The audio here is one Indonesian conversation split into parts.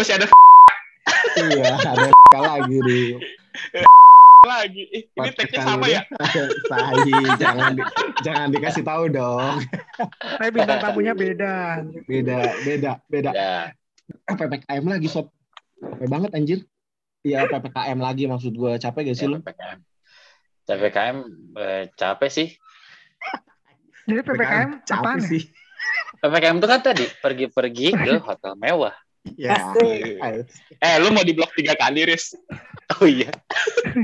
Masih ada iya, ada lagi di lagi. Eh, ini tag-nya sama ya? Sahi, jangan di, jangan dikasih tahu dong. Tapi bintang tamunya beda. Beda, beda, beda. Ya, Eh, PPKM lagi sob. Capek banget anjir. Iya PPKM lagi maksud gue capek gak sih ya, lu? PPKM. PPKM eh, capek sih. Jadi PPKM capek apaan? ya? sih. PPKM itu kan tadi pergi-pergi ke hotel mewah. Ya, Eh, lu mau diblok tiga kali, Riz. Oh iya.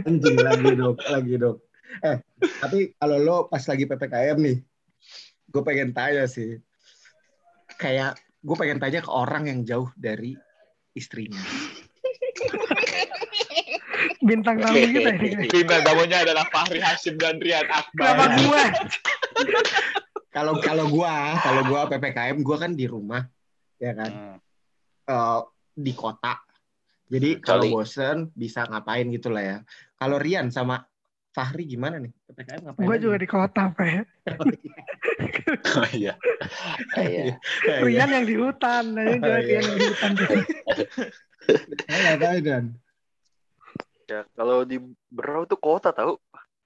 anjing lagi dong, lagi dong. Eh, tapi kalau lo pas lagi PPKM nih, gue pengen tanya sih. Kayak gue pengen tanya ke orang yang jauh dari istrinya. Bintang tamu kita ini. Bintang tamunya adalah Fahri Hashim dan Rian Kenapa Akbar. gue? Kalau kalau gua, kalau gua PPKM gua kan di rumah, ya kan, Hmm. Eh, di kota. Jadi kalau Coli. bosen bisa ngapain gitu lah ya. Kalau Rian sama Fahri gimana nih? PPKM ngapain? Gue juga di kota, Pak. Oh iya. Ah, iya. Ya, ya. Rian yang di hutan. Nah, Oh, iya. Rian yang di hutan. Eh, ngapain Dan? Ya, kalau di Berau tuh kota tahu,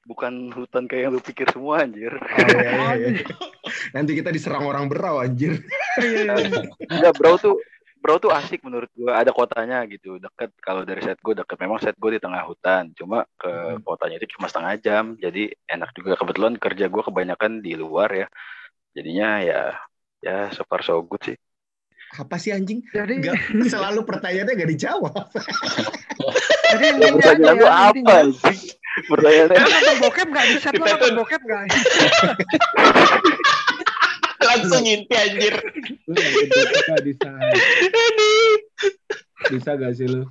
bukan hutan kayak yang lu pikir semua anjir. Oh, iya, iya, iya. Nanti kita diserang orang berau anjir. Iya, iya. Enggak, Berau tuh Berau tuh asik menurut gua, ada kotanya gitu, deket. Kalau dari set gue deket, memang set gue di tengah hutan, cuma ke Hmm. kotanya itu cuma setengah jam, jadi enak juga. Kebetulan kerja gue kebanyakan di luar ya, jadinya ya ya so far so good sih. Apa sih anjing? Jadi, Gak, selalu pertanyaannya gak dijawab. jadi Ya, intinya pertanyaan aja lu ya, apa intinya. sih? Pertanyaannya nonton bokep nggak di set? Nonton bokep nggak? Langsung inti anjir. Lu bisa, bisa. Bisa gak sih lu?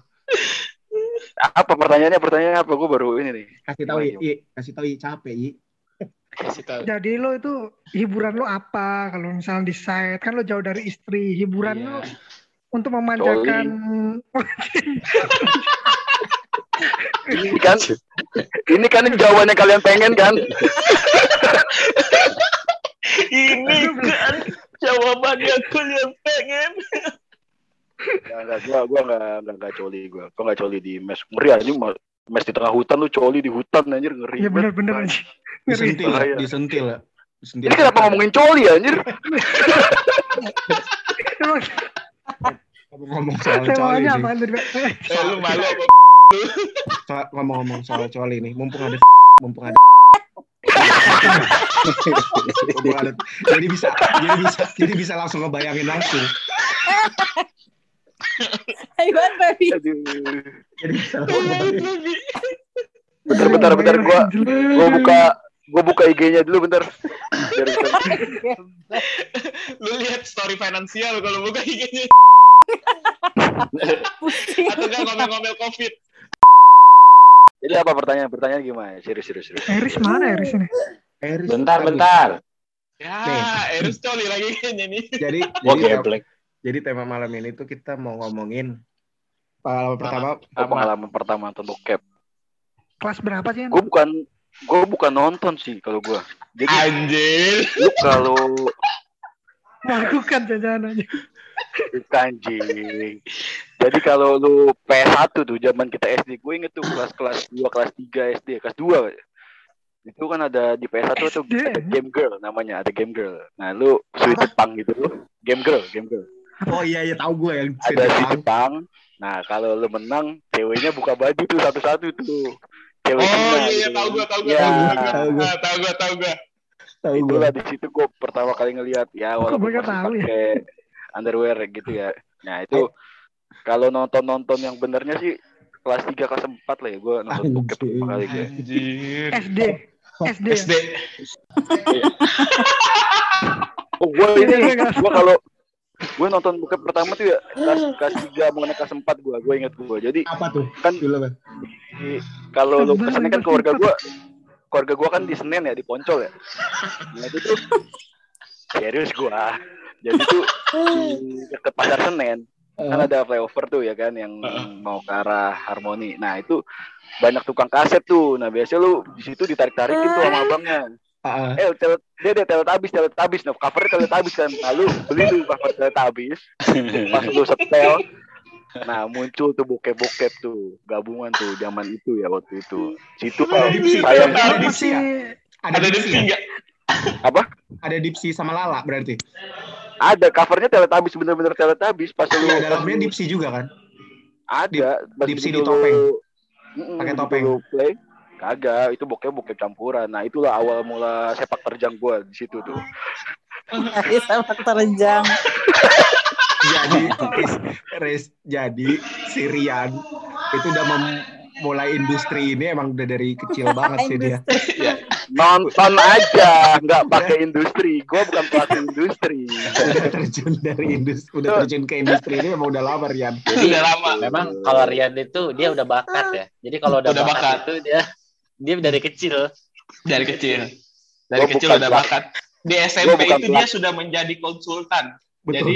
apa pertanyaannya? Pertanyaannya apa? Gue baru ini nih. Kasih tahu I, kasih tahu I capek I. Kasih tahu. Jadi lo itu hiburan lo apa? Kalau misalnya di site kan lo jauh dari istri. Hiburan Iya. lo untuk memanjakan Ini kan, ini kan jawabannya kalian pengen kan? Ini kan jawabannya kalian pengen. Enggak, enggak, gua gua enggak enggak enggak coli gua. Gua enggak coli di mes. Ngeri ma- mes di tengah hutan lu coli di hutan anjir ngeri. Iya bener-bener aja. Ngeri. Disentil, Bahaya. disentil ya. Disentil. Ini kenapa ngomongin coli anjir? Emang ngomong soal coli nih. tadi? Pak? Eh, lu malu apa? Soal- ngomong-ngomong soal coli nih, mumpung ada mumpung ada jadi bisa jadi bisa jadi bisa langsung ngebayangin langsung Iwan baby. Jadi bisa langsung ngebayangin. Bentar bentar bentar gua gua buka gua buka IG-nya dulu bentar. Lu lihat story finansial kalau buka IG-nya atau enggak ngomel-ngomel Covid. Jadi apa pertanyaan? Pertanyaan gimana? Serius serius serius. Eris mana Eris ini? Eris Bentar, lagi. bentar. Ya, Nih. Eris coli lagi kayaknya nih. jadi Gua jadi, geblek. jadi tema malam ini tuh kita mau ngomongin pengalaman pertama Oh, pengalaman pertama nonton bokep. Kelas berapa sih? Gue bukan gue bukan nonton sih kalau gua. Jadi Anjir. lu kalau Melakukan jajanan Anjing. Jadi kalau lu PS1 tuh zaman kita SD, gue inget tuh kelas-kelas 2, kelas 3 SD, kelas 2. Itu kan ada di PS1 tuh ada game girl namanya, ada game girl. Nah, lu sweet Jepang gitu lu. Game girl, game girl. oh iya iya tahu gue yang Ada si Jepang. Nah, kalau lu menang, ceweknya buka baju tuh satu-satu tuh. Cewek Oh iya iya gitu. tahu gua tahu gua Ya, tahu gua. tahu. Ah, Tahu gua tahu gue itulah di situ gue pertama kali ngelihat ya walaupun gue masih tahu ya? Underwear gitu ya. Nah, itu kalau nonton-nonton yang benernya sih kelas 3 kelas 4 lah ya gue nonton bokep pertama kali gue. Anjir. SD. SD. ya? SD. Oh, gue ini Iya, gue kalau gue nonton bokep pertama tuh ya kelas kelas 3 mau naik kelas 4 gue gue inget gue jadi apa tuh kan kan kalau lu ke sana kan keluarga gue keluarga gue kan di Senen ya di Poncol ya nah itu tuh serius gue jadi tuh di deket pasar Senen kan ada flyover tuh ya kan yang mau ke arah Harmoni. Nah itu banyak tukang kaset tuh. Nah biasanya lu di situ ditarik tarikin tuh sama abangnya. Ah, eh telet, dia dia Teletubbies Teletubbies no covernya Teletubbies kan. Lalu beli tuh cover Teletubbies pas lu setel. Nah muncul tuh bokep-bokep tuh. Gabungan tuh zaman itu ya waktu itu. Situ Ada kan dipsi, sayang ada masih ada Ada dipsi dipsi ya? nggak? apa? Ada dipsi sama Lala berarti. Ada covernya Teletubbies bener-bener Teletubbies pas lu Iya, dalamnya dipsi juga kan? ada dipsi di topeng. Pakai topeng. lu play kagak itu bokep bokep campuran nah itulah awal mula sepak terjang gua di situ tuh Dari sepak terjang. jadi Riz, jadi si Rian itu udah memulai industri ini emang udah dari kecil banget sih dia. Nonton aja nggak pakai industri gua bukan pelaku industri Udah terjun dari industri, udah terjun ke industri ini emang udah lama Rian. Jadi Udah lama. memang kalau Rian itu dia udah bakat ya. Jadi kalau udah, Udah bakat, bakat. itu dia dia dari kecil. Dari kecil. Dari Gua kecil udah bakat. Di SMP itu dia sudah menjadi konsultan. Betul. Jadi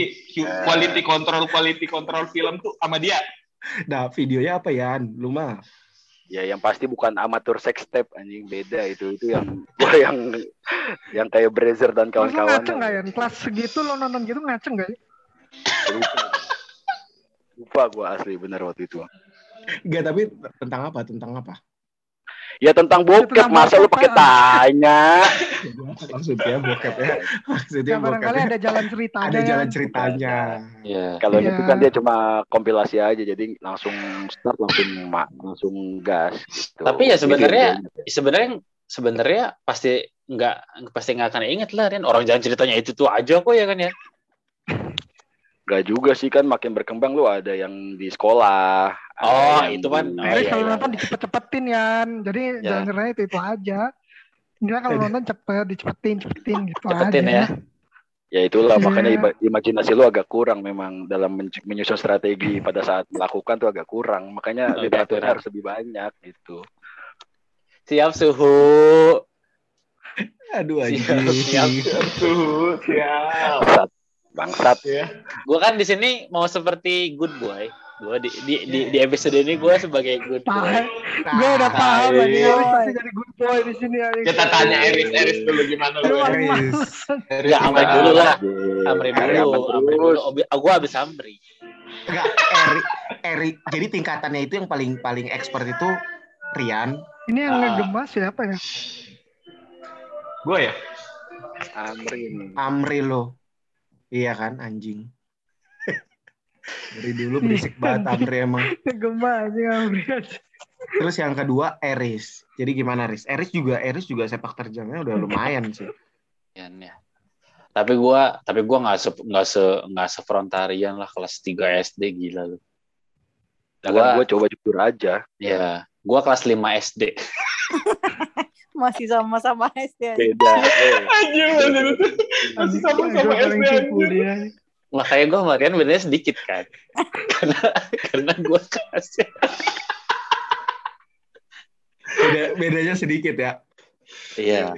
quality control quality control film tuh sama dia. Nah videonya apa Yan? Lu mah ya yang pasti bukan amatur sex tape anjing beda itu itu yang gua yang yang kayak Brazer dan kawan-kawan ngaceng gak ya? Kelas segitu lo nonton gitu ngaceng gak ya? lupa lupa gua asli bener waktu itu Enggak tapi tentang apa? Tentang apa? ya tentang bokep Tentang masa lu pakai ah. tanya Maksudnya bokep ya. Maksudnya Ya barangkali bokep. ada jalan ceritanya. Ada jalan ceritanya. Iya. kalau Iya. itu kan dia cuma kompilasi aja jadi langsung start langsung ma langsung gas gitu. Tapi ya sebenarnya- Sebenarnya sebenarnya pasti nggak pasti nggak akan inget lah Rian. Orang jalan ceritanya itu tuh aja kok ya kan ya. Gak juga sih kan makin berkembang lu ada yang di sekolah. Oh, yang itu kan. Oh, iya, kalau iya. nonton dicepet-cepetin Yan. Jadi Ya. jalan ceritanya itu itu aja. Enggak kalau nonton cepet, dicepetin, cepetin gitu Cepetin aja. ya. Ya itulah Iya. makanya ima- imajinasi lu agak kurang memang dalam men- menyusun strategi pada saat melakukan tuh agak kurang. Makanya Agak literaturnya kurang. harus lebih banyak gitu. Siap suhu. Aduh Siap, anjing. siap. Tuh, siap. Bangsat. Bangsat. Gue kan di sini mau seperti good boy. Gue di, di, di, di episode ini gue sebagai good boy. Paham. Gue udah paham Nah, iya. Eris pasti jadi good boy di sini. Eris. Kita tanya Eris, Eris dulu gimana lu? Eris? Eris. Eris Ya, Amri dulu lah. Amri dulu, Amri dulu. Gue abis Amri. Enggak, Erik, Erik. Jadi tingkatannya itu yang paling paling expert itu Rian. Ini yang Ah. ngegemas siapa ya? Gue ya? Amri. Amri lo. Iya kan anjing. Dari dulu berisik banget Amri emang. Aja Amri aja. Terus yang kedua Eris. Jadi gimana Eris? Eris juga Eris juga sepak terjangnya udah lumayan sih. Ya, ya. Tapi gue tapi gua nggak se nggak se nggak sefrontarian lah kelas 3 SD gila lu. Nah, Gua- kan gue coba jujur aja. Ya, gue kelas 5 SD. Masih sama-sama SD. Beda. Eh, Anjir, anjir. Masih sama-sama SD, anjir. Makanya gue sama Rian bedanya sedikit kan. karena karena gue kelasnya. Beda, bedanya sedikit ya. Iya.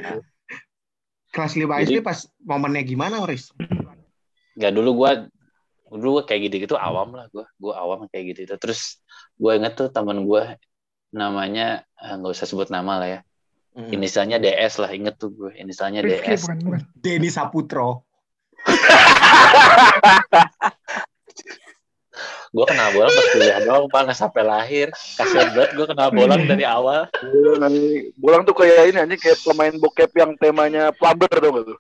Kelas 5 Jadi- SD pas momennya gimana Eris? Gak dulu gue dulu gua kayak gitu-gitu awam lah gue. Gue awam kayak gitu. -gitu. Terus gue inget tuh teman gue namanya eh, nggak usah sebut nama lah ya. Hmm. Inisialnya DS lah inget tuh gue. Inisialnya Rizky DS. bukan, bukan. Denny Saputro. Gue kenal bolang pas kuliah doang, pak nggak sampai lahir. Kasian banget gue kenal bolang dari awal. Bolang anjing. Bolang tuh kayak ini anjing kayak pemain bokep yang temanya plumber dong tuh.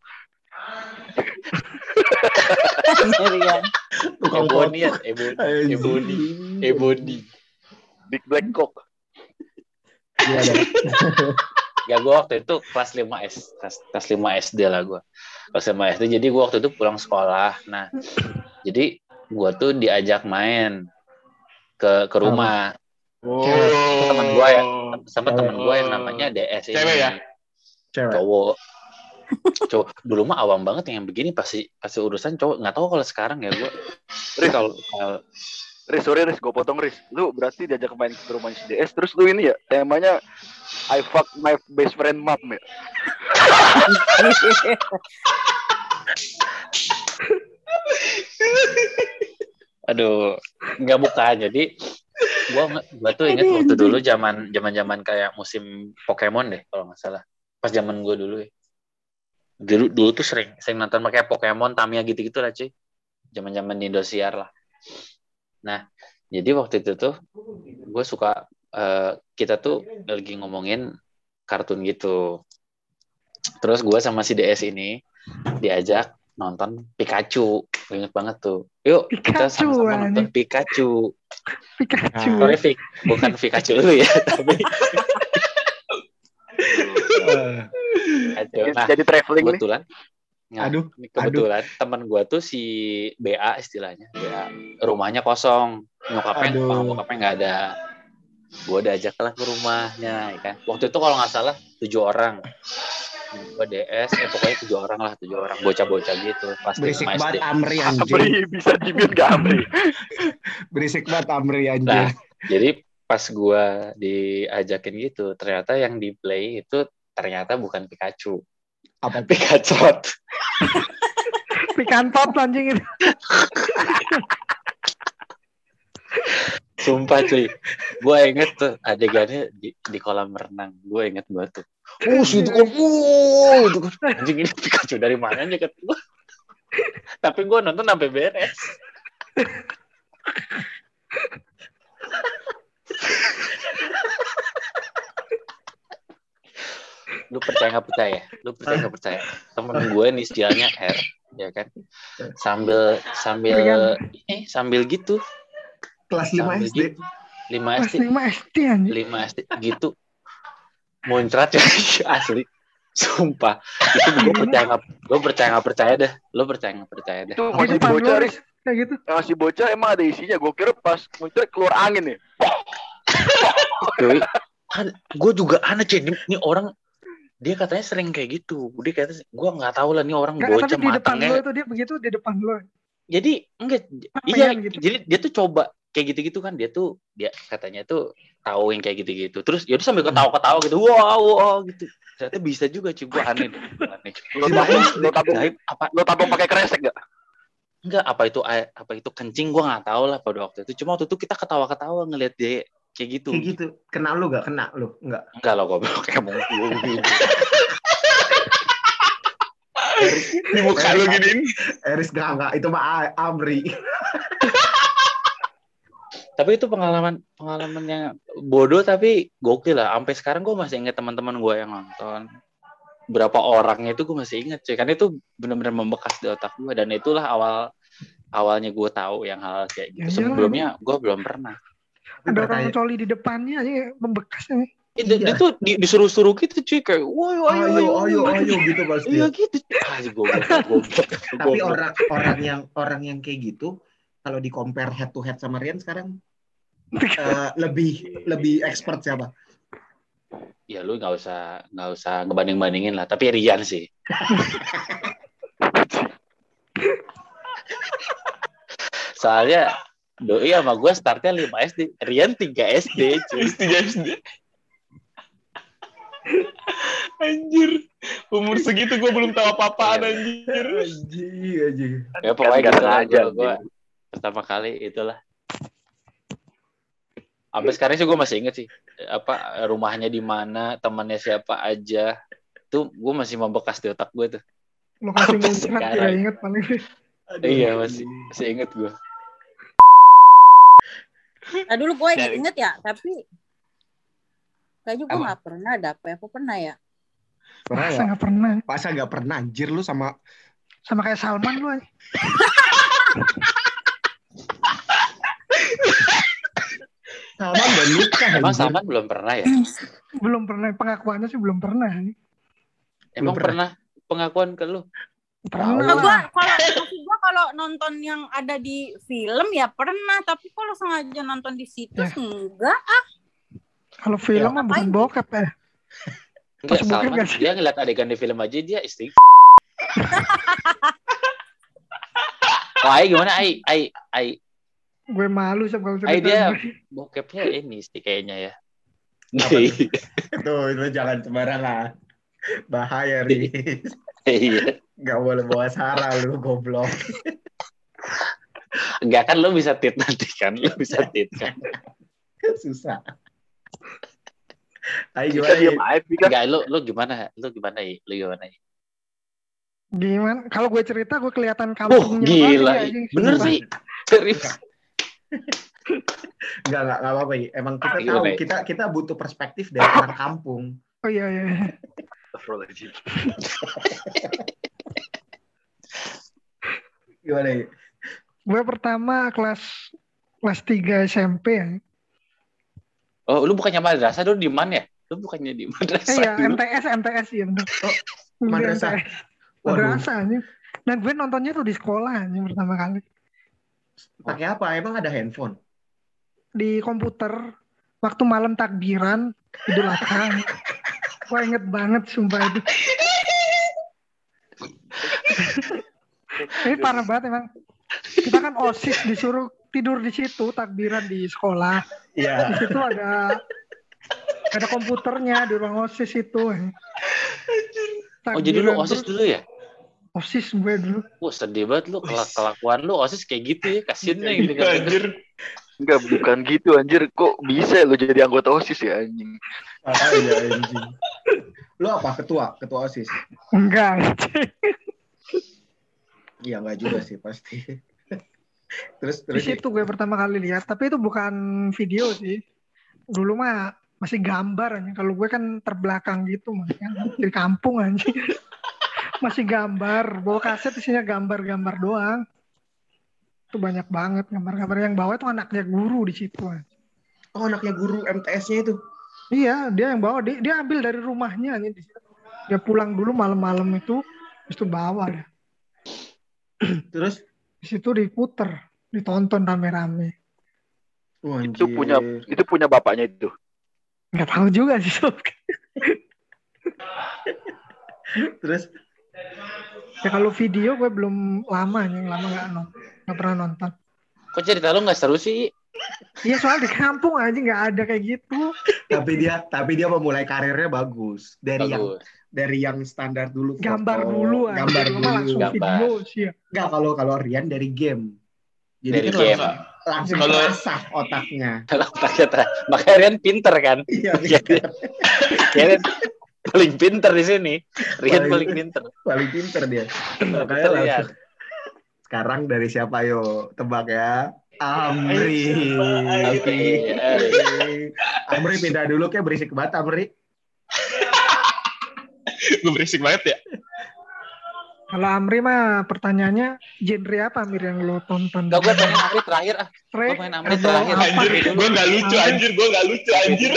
Tukang Ebony ya. Ebony. Ebony, Ebony. Big Black Cock. Iya. Ya gue waktu itu kelas 5 S, kelas, kelas 5 SD lah gue. Kelas 5 SD, jadi gue waktu itu pulang sekolah. Nah, jadi gue tuh diajak main ke ke rumah Oh. Temen gua ya. sama Cewek. temen gue yang namanya DS ini. Cewek ya? Cewek. Cowok. Cowok. Dulu mah awam banget yang begini pasti pasti urusan cowok. Nggak tahu kalau sekarang ya gue. Tapi kalau kalau- Riz, sorry Riz, gue potong Riz. Lu berarti diajak main ke rumah si DS, terus lu ini ya, temanya I fuck my best friend mom ya? aduh nggak bukan jadi gua gua tuh inget waktu dulu zaman zaman zaman kayak musim Pokemon deh kalau nggak salah. Pas zaman gua dulu ya. Dulu dulu tuh sering sering nonton pakai Pokemon Tamiya gitu-gitu lah cuy. Zaman-zaman di Indosiar lah nah jadi waktu itu tuh gue suka eh, kita tuh lagi ngomongin kartun gitu terus gue sama si DS ini diajak nonton Pikachu Gue inget banget tuh yuk kita Pikachu, sama-sama nonton. Pikachu Pikachu. Nah, sorry Fik bukan Pikachu lu ya tapi Pikachu. Nah, Jadi traveling nih. Nah, Aduh, ini kebetulan teman gua tuh si BA istilahnya. BA rumahnya kosong. Nyokapnya bang bokapnya nggak ada. Gua diajak lah ke rumahnya ya kan. Waktu itu kalau nggak salah tujuh orang. Gua DS eh pokoknya tujuh orang lah tujuh orang. Bocah-bocah gitu pasti berisik banget SD Amri anjir. Amri bisa dibikin gak Amri? Berisik banget Amri nah anjir. jadi pas gua diajakin gitu ternyata yang di play itu ternyata bukan Pikachu Apa Pikachu Pikantot anjing itu. Sumpah cuy, gue inget tuh adegannya di, di kolam renang. Gue inget banget tuh. Oh, situ kan, oh, itu kan. Anjing ini Pikachu dari mana aja gue. Tapi gue nonton sampai beres. Lu percaya nggak percaya? Lu percaya nggak percaya? Temen gue nih istilahnya R, ya kan? Sambil sambil ini sambil gitu kelas 5 Sambil SD? gitu. 5 Kelas SD 5 SD anjing. 5 SD gitu muncrat ya asli sumpah itu gue percaya nggak gue percaya nggak percaya dah lo percaya nggak percaya dah Itu masih bocah, Riz. kayak gitu. yang masih bocah emang ada isinya. Gue kira pas muncul keluar angin nih. cuy kan gue juga aneh cuy ini, ini orang dia katanya sering kayak gitu dia katanya gue nggak tahu lah nih orang bocah tapi di depan lu itu dia begitu di depan lu. jadi enggak Apa iya gitu? jadi dia tuh coba kayak gitu-gitu kan dia tuh dia katanya tuh tahu yang kayak gitu-gitu terus ya udah sambil ketawa-ketawa gitu wow wow gitu ternyata bisa juga cuy gue aneh aneh. Lo tabung, lo tabung, apa lo tabung pakai kresek gak? enggak apa itu apa itu kencing gue nggak tahu lah pada waktu itu cuma waktu itu kita ketawa-ketawa ngelihat dia kayak gitu Kayak gitu. Kena lu gak? Kena lu? Enggak. enggak loh goblok kayak mau Di muka lu giniin. Eris gak, enggak. Itu mah Amri. tapi itu pengalaman pengalaman yang bodoh tapi gokil lah sampai sekarang gue masih ingat teman-teman gue yang nonton berapa orangnya itu gue masih ingat cuy karena itu benar-benar membekas di otak gue dan itulah awal awalnya gue tahu yang hal kayak gitu Ya iyalah. sebelumnya gue belum pernah Ada orang coli di depannya aja membekas nih. Dia, Iya. dia tuh di- disuruh-suruh gitu cuy kayak woi ayo Ayo, ayo ayo, ayo gitu pasti. iya gitu ah goblok goblok Tapi orang orang yang orang yang kayak gitu kalau di compare head to head sama Rian sekarang eh, lebih lebih expert siapa? ya lu nggak usah nggak usah ngebanding bandingin lah tapi Rian sih soalnya doi sama gue startnya 5 SD Rian 3 SD cuy Terus tiga SD. Anjir. Umur segitu gue belum tahu apa-apaan anjir. Anjing, anjing. ya pokoknya Kan gitu gua, gua pertama kali itulah sampai sekarang sih gue masih inget sih apa rumahnya di mana temannya siapa aja tuh gue masih membekas di otak gue tuh Lokasi Sampai muncrat sekarang. tidak inget paling. iya masih masih inget gue Nah dulu gue Dari- inget ya, tapi kayaknya gue nggak pernah ada apa apa pernah ya. Pernah Masa ya? nggak pernah. Masa nggak pernah anjir lu sama Sama kayak Salman lu aja. Salman udah nikah emang anjir. Salman belum pernah ya Belum pernah. Pengakuannya sih belum pernah. emang pernah. pernah pengakuan ke lu Pernah. Nah, gue lah. kalau gua kalau nonton yang ada di film ya pernah, tapi kalau sengaja nonton di situs Ya. enggak. Kalau film mah bukan bokep ya. Enggak, Salman nggak sih? dia ngeliat adegan di film aja dia istiq Oh, Ai gimana Ai? Ai, Ai, Gue malu sama kalau Ai dia bokepnya ini sih kayaknya ya. Tuh, itu jangan sembarangan. Bahaya, Riz. Iya. Gak boleh bawa Sarah lu, goblok. Enggak kan lu bisa tit nanti kan, lu bisa tit kan. Susah. Ayo gimana? Pika. Enggak lu lu gimana? Lu gimana? Lu gimana? Ai? Gimana? Kalau gue cerita gue kelihatan Oh, kampungnya gila. banget, anjing. Bener sih. Serius. Enggak, enggak, enggak apa-apa. Emang kita Gimana, tahu, kita kita butuh perspektif dari orang kampung. Oh iya iya. Astagfirullahaladzim. Gimana I? Gue pertama kelas kelas 3 SMP ya. Oh, lu bukannya madrasah dulu di mana ya? Lu bukannya di Eh madrasah iya, dulu? MTS MTS ya bener. Oh, madrasah. MTS. Madrasah anjing. Dan gue nontonnya tuh di sekolah anjing pertama kali. Pakai apa? Emang ada handphone? Di komputer waktu malam takbiran Idul Adha. Gue inget banget sumpah itu. Ini parah banget emang. Kita kan OSIS disuruh tidur di situ takbiran di sekolah. Iya. Di situ ada ada komputernya di ruang OSIS itu. Oh, jadi lu OSIS terus- dulu ya? OSIS gue dulu. Wah, sedih banget lu. Kelak kelakuan lu OSIS kayak gitu ya. Kasian nih. Gitu, anjir. Enggak, bukan gitu anjir. Kok bisa lu jadi anggota OSIS ya anjing? Ah, iya anjing. Lu apa? Ketua? Ketua OSIS? Enggak. Iya, enggak juga sih pasti. terus Di terus I. situ gue pertama kali lihat, tapi itu bukan video sih. Dulu mah masih gambar aja. Kalau gue kan terbelakang gitu, makanya di kampung aja. masih gambar, bawa kaset isinya gambar-gambar doang. Itu banyak banget gambar-gambar yang bawa itu anaknya guru di situ. Oh, anaknya guru MTS-nya itu. Iya, dia yang bawa, dia, dia ambil dari rumahnya aja di situ. Dia pulang dulu malam-malam itu, terus itu bawa ya. Terus Di situ diputer, ditonton rame-rame. Wah, Itu punya itu punya bapaknya itu. Nggak tahu juga sih. Terus Ya kalau video gue belum lama nih, lama nggak nonton, nggak pernah nonton. Kok cerita lu gak seru sih? Iya soal di kampung aja nggak ada kayak gitu. tapi dia tapi dia memulai karirnya bagus dari yang Bagus. dari yang standar dulu foto, Gambar dulu aja. gambar dulu langsung Gambar. video sih ya. Enggak kalau kalau Rian dari game jadi Dari kan game. langsung, langsung Kalau- terasah otaknya Kalau otaknya ter- Makanya Rian pinter kan? iya Iya. Rian paling pinter di sini. Rian Paling- paling pinter. paling pinter dia makanya langsung sekarang dari siapa yo tebak ya Amri Amri. Amri pindah dulu kayak berisik banget Amri Gue berisik banget ya. Kalau Amri mah pertanyaannya genre apa Amir yang lo tonton? Gak gue pengen Amri terakhir ah. Gue pengen Amri terakhir. Anjir, gue gak lucu anjir, gue gak lucu anjir.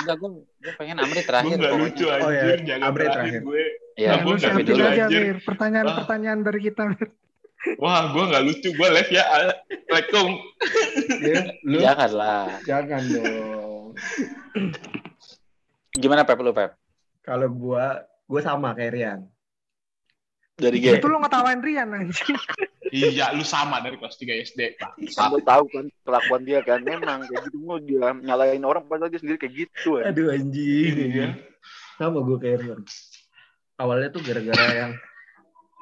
Enggak, gue, gue pengen Amri Gue terakhir. gak pokoknya. lucu Oh, ya. anjir, jangan Amri terakhir terakhir. gue. Lu gua nggak siapin lucu, aja anjir. Mir, pertanyaan-pertanyaan dari kita Mir. Wah, gue gak lucu, gue live ya. Assalamualaikum. ya, lu Janganlah. jangan dong Gimana Pep lu Pep? kalau gua gua sama kayak Rian Dari Itu lo ngetawain Rian anjing. Iya, lu sama dari kelas 3 SD. Pak. Kamu tahu kan kelakuan dia kan memang kayak gitu mau dia nyalain orang padahal dia sendiri kayak gitu. ya. aduh anjing Iya. sama gua kayak Rian awalnya tuh gara-gara yang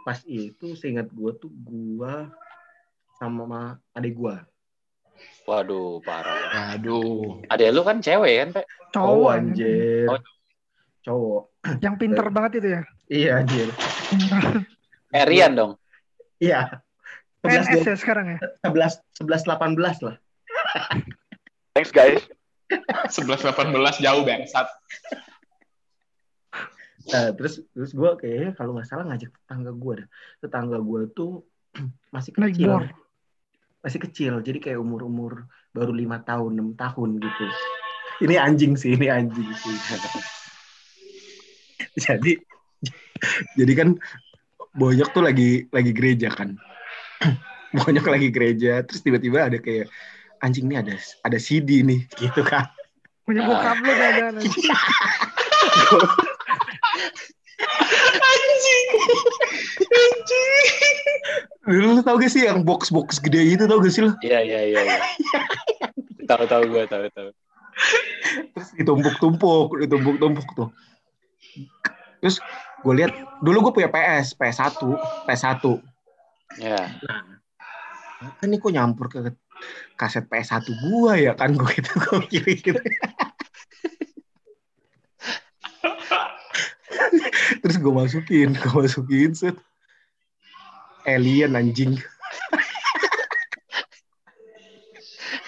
pas itu seingat gua tuh gua sama ma- adik gua Waduh, parah. Aduh. Adek lu kan cewek kan, Pep? cowok Cowok anjir Oh. cowok Yang pinter banget itu ya. iya anjir Eh, Rian dong. iya 11 ya sekarang ya. 11 11 18 lah Thanks guys. 11-18 jauh bangsat. Nah, terus terus gue kayaknya kalau nggak salah ngajak tetangga gue dah. Tetangga gue tuh masih kecil. Masih kecil. Jadi kayak umur-umur baru lima tahun, enam tahun gitu. Ini anjing sih, ini anjing sih. jadi jadi kan Bonyok tuh lagi lagi gereja kan. Bonyok lagi gereja, terus tiba-tiba ada kayak anjing nih ada ada CD nih gitu kan. Punya bokap lo jangan anjing. Anjing. Anjing. Lu, lu tau gak sih yang box-box gede gitu tau gak sih lu? Iya, iya, iya. iya. tahu tahu gue, tahu tahu. terus ditumpuk-tumpuk, ditumpuk-tumpuk tuh. Terus gue lihat dulu gue punya PS, PS1, PS1. Ya. Kan ini kok nyampur ke kaset PS1 gua ya kan gue gitu gue mikir gitu. Terus gue masukin, gue masukin set. alien anjing.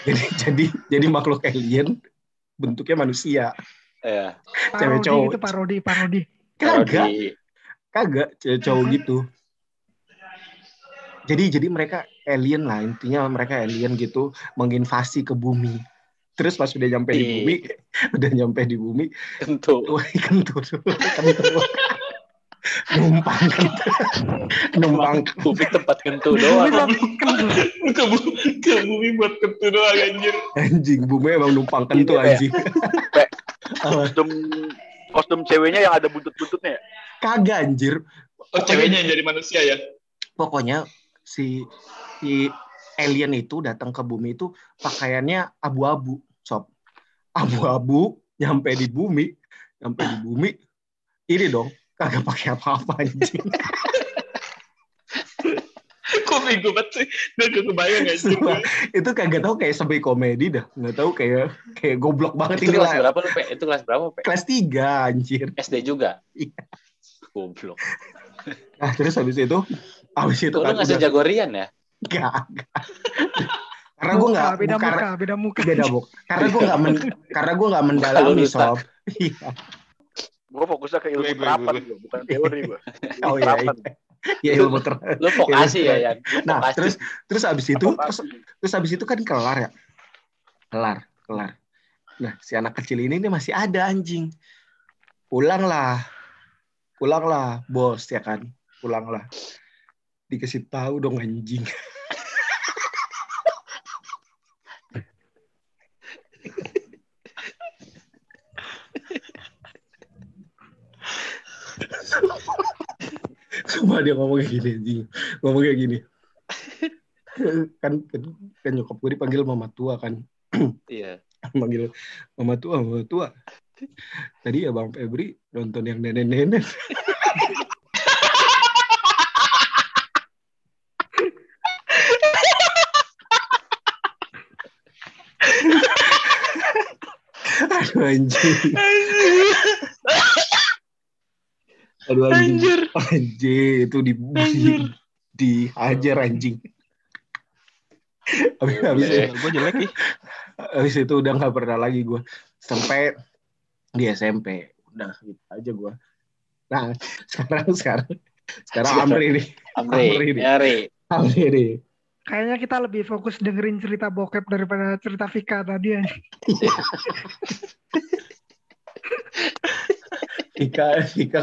jadi jadi jadi makhluk alien bentuknya manusia. ya Cewek Parodi cowok. itu parodi, parodi. Kagak, kagak cewek cowok gitu. Jadi jadi mereka alien lah intinya mereka alien gitu menginvasi ke bumi. Terus pas udah nyampe di Iya. bumi, udah nyampe di bumi, tentu wah kentut, kentut. numpang gitu. numpang bumi tempat kentu Bumi doang kentut. ke, bu- ke bumi buat ketu doang anjir. anjing bumi emang numpang kentu Ini, Pe. anjing? Kostum kostum ceweknya yang ada buntut-buntutnya ya? kagak anjir Oh, ceweknya yang jadi manusia ya? pokoknya si si alien itu datang ke bumi itu pakaiannya abu-abu sob. Abu-abu nyampe di bumi nyampe di bumi. Ini dong kagak pakai apa-apa anjing. Kok bego banget sih? Gak kebayang anjir. Sumpah, itu kagak tahu kayak sampai komedi dah. Nggak tahu kayak kayak goblok banget itu ini kelas lah. berapa lu pe? Itu kelas berapa pe? Kelas 3 anjir. SD juga? Iya. goblok. Nah terus habis itu habis itu lu kan nggak udah sejago Rian ya Nggak, nggak. karena gue nggak beda karena- muka, beda muka. beda bu. Karena gue nggak men, karena gue nggak mendalami sob. Iya. Gue fokusnya ke ilmu terapan gue. bukan teori gue. oh iya iya. ya ilmu ter lu vokasi ya Lu nah vokasi. terus terus habis itu terus, terus habis itu kan kelar ya? Kelar kelar. Nah si anak kecil ini nih masih ada anjing. Pulanglah. Pulanglah bos ya kan? Pulanglah. Dikasih tahu dong anjing Sumpah dia ngomong kayak gini anjing. Ngomong kayak gini. kan, kan, kan nyokap gue dipanggil mama tua kan. iya Manggil mama tua, mama tua. Tadi ya Bang Febri nonton yang nenek-nenek. Aduh anjing. Aduh anjing. Anjir. Anjing itu di, di Anjir. dihajar anjing. Habis, habis, Boleh. itu, Gue jelek nih. habis itu udah nggak pernah lagi gue sampai di SMP udah gitu aja gue. Nah sekarang sekarang sekarang Amri nih Amri Amri nih. Amri Amri nih. Kayaknya kita lebih fokus dengerin cerita bokep daripada cerita Vika tadi ya. Ika Ika.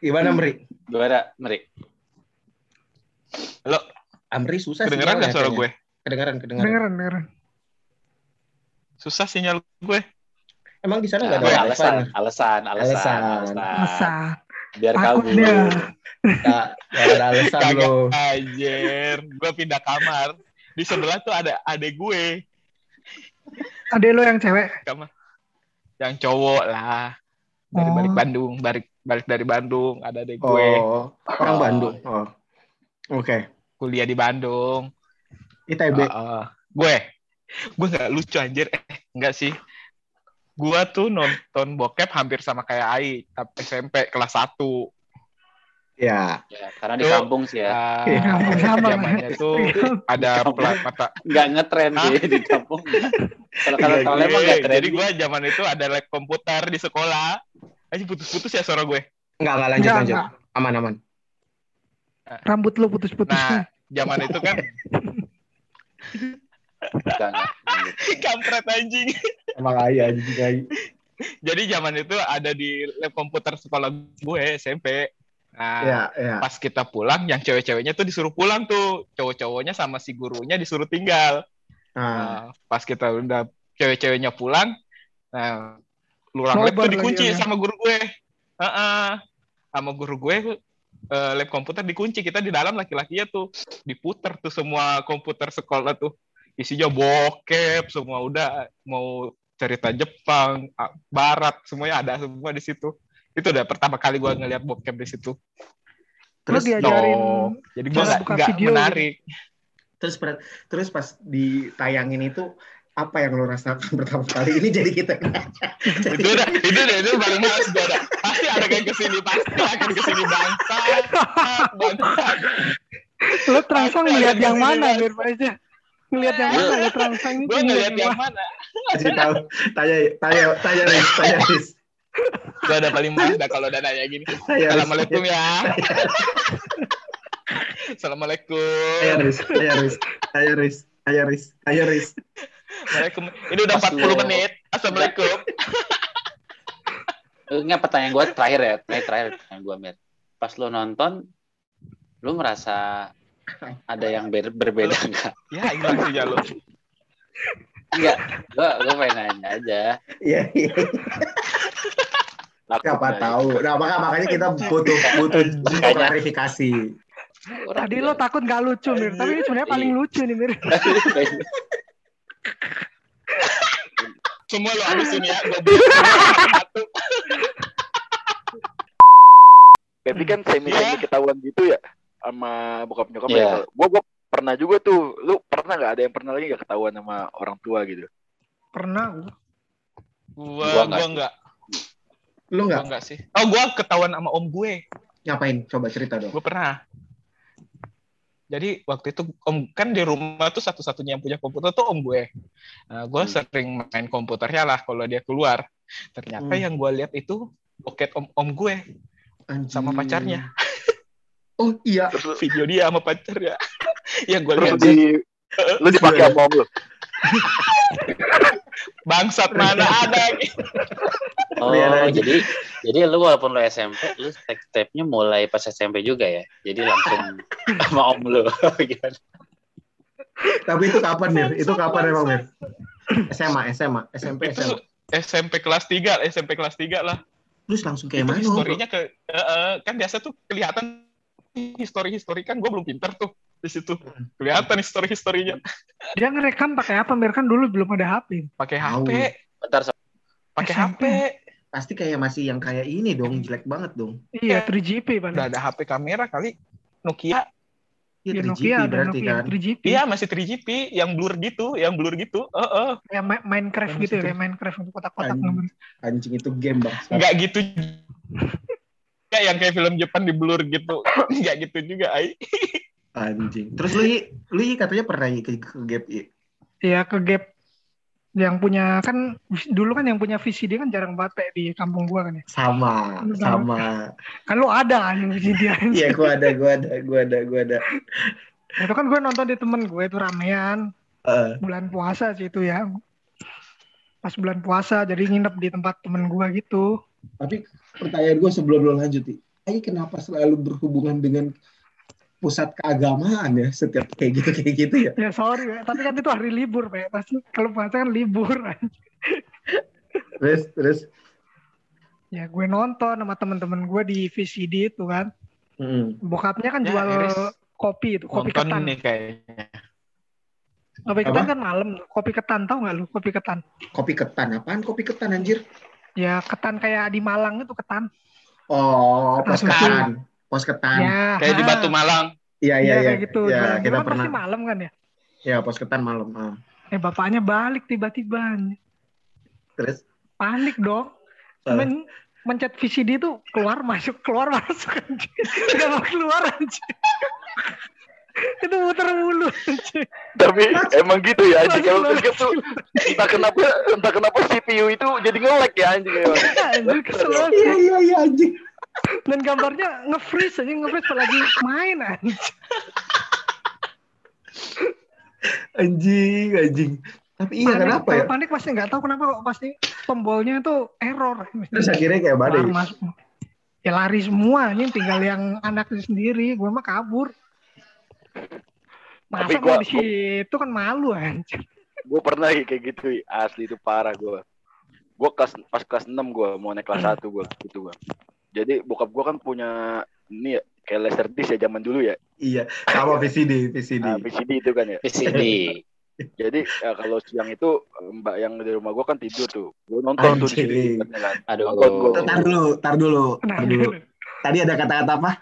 Gimana Amri? gimana Amri Halo, Amri susah kedengeran gak suara gue? Kedengeran, kedengeran. Dengeran, dengeran. Susah sinyal gue. Emang di sana nggak Nah, ada alasan, alasan, alasan, Alasan. Biar kabur. Nggak nggak ada alasan lo. anjir. Gue pindah kamar. Di sebelah tuh ada adek gue. Ada lo yang cewek. Kamar. Yang cowok lah. Dari Oh. balik Bandung. Balik, balik dari Bandung. Ada adek gue. Oh, orang Oh. Bandung. Oh. Oke. Kuliah di Bandung. ITB. Heeh. gue. Gue gak lucu anjir. Eh, enggak sih. Gue tuh nonton bokep hampir sama kayak Ai. Tapi SMP kelas 1. Ya. Ya, karena di Tuh. kampung sih ya. Ah, Iya, sama lah. zamannya tuh ada kampung. pelat mata Nggak ngetren sih di kampung. Kalau kalau Iya, kalau emang nggak tren. Jadi gue zaman itu ada lab komputer di sekolah. Aja putus-putus ya suara gue. Enggak, enggak lanjut, Enggak, lanjut. enggak. Aman, aman. Rambut lo putus-putus. Nah, zaman itu kan Nggak, nggak, kampret anjing. Emang ayah, anjing ayah. Jadi zaman itu ada di lab komputer sekolah gue SMP. Nah, Ya, ya. pas kita pulang, yang cewek-ceweknya tuh disuruh pulang tuh. Cowok-cowoknya sama si gurunya disuruh tinggal. Nah, Nah, pas kita udah cewek-ceweknya pulang, nah, lurang lab tuh dikunci ya. sama guru gue. Heeh. Sama guru gue eh, lab komputer dikunci, kita di dalam laki-lakinya tuh diputer tuh semua komputer sekolah tuh. Isinya bokep, semua udah mau cerita Jepang, Barat, semuanya ada semua di situ. Itu udah pertama kali gue ngeliat bokep di situ. Lo terus diajarin No. Jadi gue nggak video menarik. terus per- terus pas ditayangin itu apa yang lo rasakan pertama kali ini jadi kita itu udah itu udah itu paling males gue udah pasti ada yang ke sini pasti akan ke sini bangsa bangsa Lo terangsang ada yang mana Mas. Mir aja? Ngeliat yang mana lo terangsang itu? gue ngeliat yang mana kasih tahu tanya tanya tanya Riz tanya Riz gue udah paling males dah kalau udah nanya gini tanya Riz assalamualaikum ya assalamualaikum tanya Riz tanya Riz tanya Riz tanya Riz tanya Riz Assalamualaikum. Ini udah Pas 40 lo- menit. Assalamualaikum. Enggak pertanyaan gue terakhir ya, terakhir terakhir pertanyaan gue Mir. Pas lo nonton, lo merasa ada yang ber- berbeda nggak? Ya, hilang sih ya lo. Enggak, gue gue pengen nanya aja. iya iya siapa nggak tahu nah maka makanya kita butuh butuh klarifikasi Tadi lo takut gak lucu Mir, tapi ini sebenarnya paling lucu nih Mir. Semua lo habisin ya. Gue. Pepi kan semi semi Iya. ketahuan gitu ya sama bokap nyokap Iya. ya. Gua gua pernah juga tuh. Lu pernah nggak ada yang pernah lagi nggak ketahuan sama orang tua gitu? Pernah gua. Gua, Gua enggak. Lu nggak enggak sih. Oh, gua ketahuan sama om gue. ngapain coba cerita dong Gue pernah. Jadi waktu itu om kan di rumah tuh satu-satunya yang punya komputer tuh om gue. Nah, gue Hmm. sering main komputernya lah kalau dia keluar. Ternyata Hmm. yang gue lihat itu boket om om gue Anjing. sama pacarnya. oh iya Terus Video dia sama pacarnya. yang gue lihat di lu dipakai sama om lu. Bangsat mana ada? Oh, jadi jadi lu walaupun lu SMP, lu step-stepnya mulai pas SMP juga ya. Jadi langsung sama om lu. Gimana? tapi itu kapan Mir? Itu kapan emang Mir? SMA SMA SMP itu SMA SMP kelas 3 SMP kelas 3 lah. Terus langsung kayak mana historinya ke eh, eh, kan biasa tuh kelihatan histori histori kan gue belum pinter tuh di situ kelihatan histori historinya Dia ngerekam pakai apa Mir? Kan dulu belum ada HP. pakai. HP Bentar, so- pakai. HP pasti kayak masih yang kayak ini dong jelek banget dong Iya, 3GP paling. udah ada HP kamera kali Nokia Iya Iya, 3GP Nokia ada berarti Nokia kan 3GP. iya masih 3GP yang blur gitu yang blur gitu eh eh. Kayak ma- Minecraft Yang gitu ya, Minecraft untuk kotak-kotak Anjing. nomor. anjing itu game bang nggak gitu Kayak yang kayak film Jepang di blur gitu nggak gitu juga ai anjing terus lu lu katanya pernah ke, ke gap Yi? Iya, ke gap yang punya kan dulu kan yang punya VCD kan jarang banget Pak, di kampung gua kan ya. sama Lu sama Kan lu ada kan yang VCD aja. iya gua ada gua ada gua ada gua ada Itu kan gue nonton di temen gue itu ramean Eh, bulan puasa sih itu ya. Pas bulan puasa jadi nginep di tempat temen gue gitu. tapi pertanyaan gue sebelum lo lanjut. Ayi kenapa selalu berhubungan dengan pusat keagamaan ya setiap kayak gitu kayak gitu ya Ya sorry, Pak. tapi kan itu hari libur, Pak. Pasti kalau puasa kan libur. terus terus ya gue nonton sama temen-temen gue di VCD itu kan. mm, Bokapnya kan Ya, jual Iris kopi itu, kopi nonton ketan. nih kayaknya Kopi ketan Apa? kan malam. Kopi ketan tahu nggak lu? Kopi ketan. kopi ketan apaan kopi ketan anjir Ya ketan kayak di Malang itu ketan. oh ketan pos ketan Ya. kayak di. Batu Malang iya Iya iya iya kayak gitu. ya Jualan. kita Kan pernah pasti malam kan ya. ya pos ketan malam ah. Eh bapaknya balik tiba-tiba. terus Panik dong. Men mencet VCD itu keluar masuk keluar masuk anjing. Gak mau keluar anjing. itu muter mulu anjing. Tapi emang gitu ya anjing kalau kegep tuh entah kenapa entah kenapa CPU itu jadi nge-lag ya anjing emang. Anjing kesel banget. iya iya iya anjing Dan gambarnya nge-freeze aja nge-freeze lagi main anjing. anjing anjing tapi iya Panik, kenapa ya Panik pasti nggak tahu kenapa kok pasti tombolnya itu error. terus akhirnya kayak mana Keluar ya lari semua, ini tinggal yang anaknya sendiri. Gue mah kabur. Masa Tapi mau gua- di situ kan malu anjir. Gue pernah ya kayak gitu ya. asli itu parah gue. Gue kelas pas kelas 6 gue mau naik kelas 1 gue gitu gue. Jadi bokap gue kan punya ini ya kayak laser disc ya zaman dulu ya. iya sama VCD VCD Nah, VCD itu kan ya. VCD. Jadi ya, kalau siang itu mbak yang di rumah gue kan tidur tuh. Gue nonton tuh di. Anjing. kan. Aduh. Nonton gua. tar dulu tar dulu tar dulu tadi ada kata-kata apa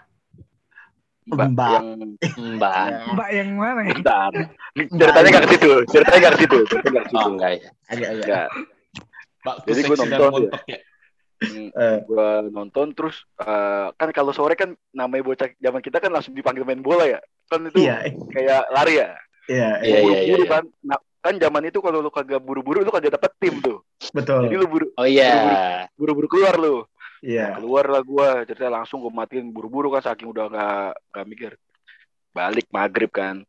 Mbak, Mbak. yang Mbak. Mbak yang mana ya? bentar. Ceritanya gak ke situ, ceritanya gak ke situ, ceritanya gak ke Oh situ. enggak ya. Agak agak. Enggak. Pak, Jadi dan nonton montok ya. Hmm, Eh, gua nonton terus eh, kan kalau sore kan namanya bocah zaman kita kan langsung dipanggil main bola ya. Kan itu Iya, kayak lari ya. iya, Iya, iya, iya, Buru-buru iya. kan. Nah, kan zaman itu kalau lu kagak buru-buru lu kagak dapet tim tuh. betul. Jadi lu buru Oh iya. buru-buru keluar lu. Iya. Keluar lah gua, cerita langsung gua matiin buru-buru kan saking udah gak, gak mikir. Balik maghrib kan.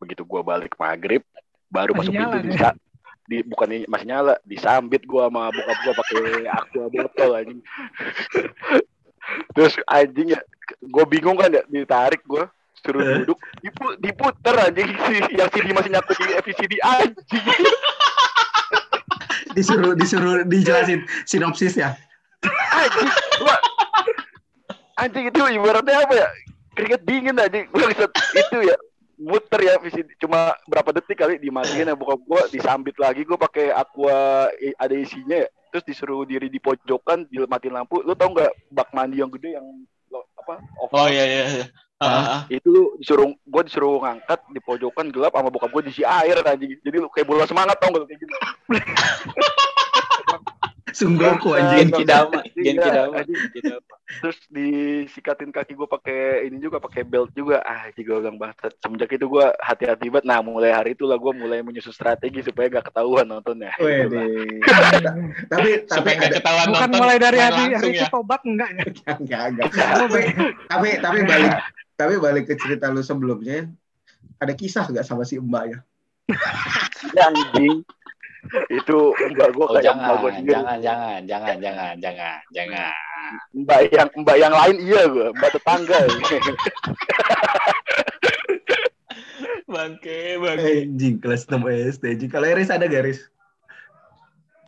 Begitu gua balik maghrib, baru masuk pintu nyala, bisa di bukan ini masih nyala disambit gua sama bokap gua pakai aqua botol anjing terus anjing ya gua bingung kan ya ditarik gua suruh Eh. duduk dipu, diputer anjing si yang CD masih nyatu di VCD anjing Disuruh disuruh dijelasin sinopsis ya. anjing gua anjing itu ibaratnya apa ya keringet dingin anjing gua bisa itu ya muter ya VCD cuma berapa detik kali dimatiin ya bokap gua disambit lagi gua pakai aqua ada isinya ya terus disuruh diri di pojokan dimatiin lampu lu tau nggak bak mandi yang gede yang lo- apa Oh iya iya. iya. Ah, ah, ah. itu disuruh gua disuruh ngangkat di pojokan gelap sama bokap gua diisi air anjing jadi lu kayak bola semangat tau nggak lu kayak gitu Sunggoku anjing. Genki Dama, Iya, Genki Dama. Genki Dama. terus disikatin kaki gue pakai ini juga pakai belt juga ah juga bilang banget semenjak itu gue hati-hati banget nah mulai hari itu lah gue mulai menyusun strategi supaya gak ketahuan nontonnya Wede. Gitu tapi tapi Supaya ada ketahuan Bukan nonton, mulai dari hari hari itu tobat enggak ya? enggak enggak. tapi, tapi balik tapi balik ke cerita lu sebelumnya ada kisah gak sama si Mbak ya? Ya, anjing itu mbak gue Oh kayak jangan, mbak gue sendiri jangan, jangan, jangan, jangan, jangan, jangan. mbak yang mbak yang lain iya gue mbak tetangga Bangke, bangke. Anjing kelas 6 SD. Anjing. Kalau Eris ada gak Eris?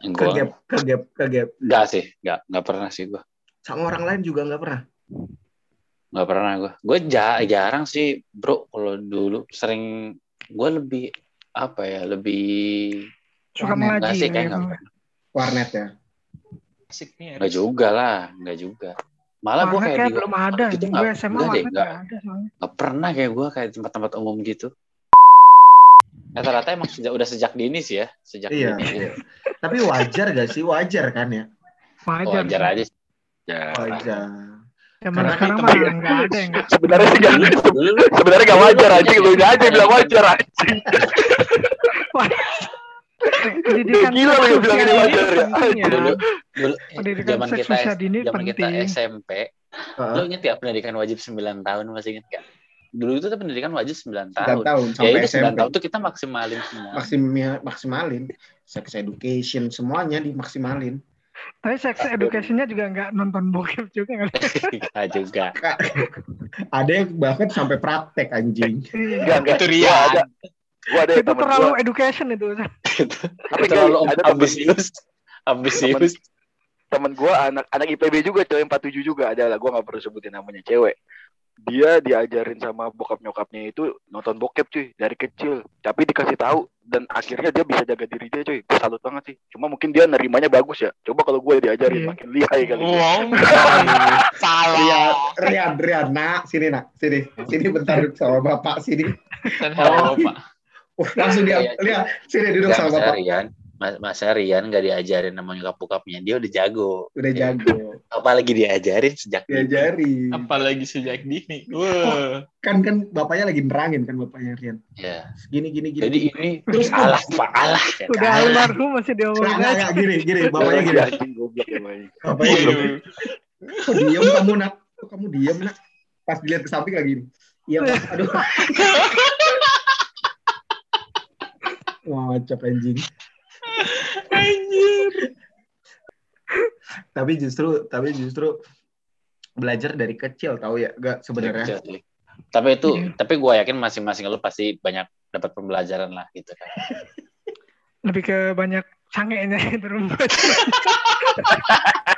Ke Gua gap, ke gap, ke gap. enggak sih, enggak, enggak pernah sih gua. Sama orang lain juga nggak pernah. Enggak pernah gua. Gua ja- jarang sih, Bro, kalau dulu sering gua lebih apa ya, lebih Suka Warnet. mengaji. sih ya, pernah. Warnet ya. Asik nih. Enggak juga lah, enggak juga. Malah gua Warnet kayak kayak di belum ada. gitu Gue nggak- SMA nggak deh, nggak. nggak ada soalnya. nggak pernah kayak gua kayak tempat-tempat umum gitu. Rata-rata emang sejak udah sejak dini sih ya, sejak Iya. dini. Tapi wajar gak sih? Wajar kan ya? Wajar. Wajar aja sih. ya Wajar. Karena nggak ada yang nggak. sebenarnya sih gak sebenarnya gak wajar anjing lu aja bilang wajar anjing Pendidikan Gila lu bilang ini usia wajar dini ya. ya. dulu dulu Pendidikan zaman seks kita usia dini zaman kita penting. SMP Heeh. lo inget ya pendidikan wajib 9 tahun masih inget gak dulu itu tuh pendidikan wajib 9 9 tahun tahun ya sampai itu 9 SMP. tahun tuh kita maksimalin semua Maksimia, maksimalin. Sex education semuanya dimaksimalin. Tapi sex education-nya juga nggak nonton bokep juga. kan? kita juga Ada yang bahkan sampai praktek anjing. Enggak, enggak. Itu Gua Rian. Gua ada Itu temen terlalu gua education itu. tapi terlalu ada temen ambisius ambisius temen gue anak anak IPB juga cewek 47 juga ada lah gue nggak perlu sebutin namanya cewek dia diajarin sama bokap nyokapnya itu nonton bokep cuy dari kecil tapi dikasih tahu dan akhirnya dia bisa jaga diri dia cuy gue salut banget sih cuma mungkin dia nerimanya bagus ya coba kalau gue diajarin Iya. makin lihai kali. Wow. Salah. Rian, Rian, nak, sini nak, sini, sini bentar sama bapak sini. Dan halo, Pak. Langsung dia, Iya. lihat, sini duduk sama bapak. Rian Mas, Rian gak diajarin sama nyokap bokapnya dia udah jago Udah jago, apalagi diajarin sejak dini. diajari. Apalagi sejak dini. Wah. Kan kan bapaknya lagi nerangin kan bapaknya Rian. ya Gini gini gini. jadi ini Terus alah pak alah ya Udah almarhum masih diomongin nggak, aja. nggak, gini gini bapaknya gini. ya. Bapaknya gini. Kok diem kamu nak? Kok kamu diem nak? Pas dilihat ke samping lagi. Iya pak. Aduh. Wah, ngacak anjing. Anjir. Tapi justru, tapi justru belajar dari kecil tahu ya, gak sebenarnya. Kecil tapi itu Iya. tapi gue yakin masing-masing lu pasti banyak dapat pembelajaran lah gitu kan Lebih ke banyak sangenya itu rumah.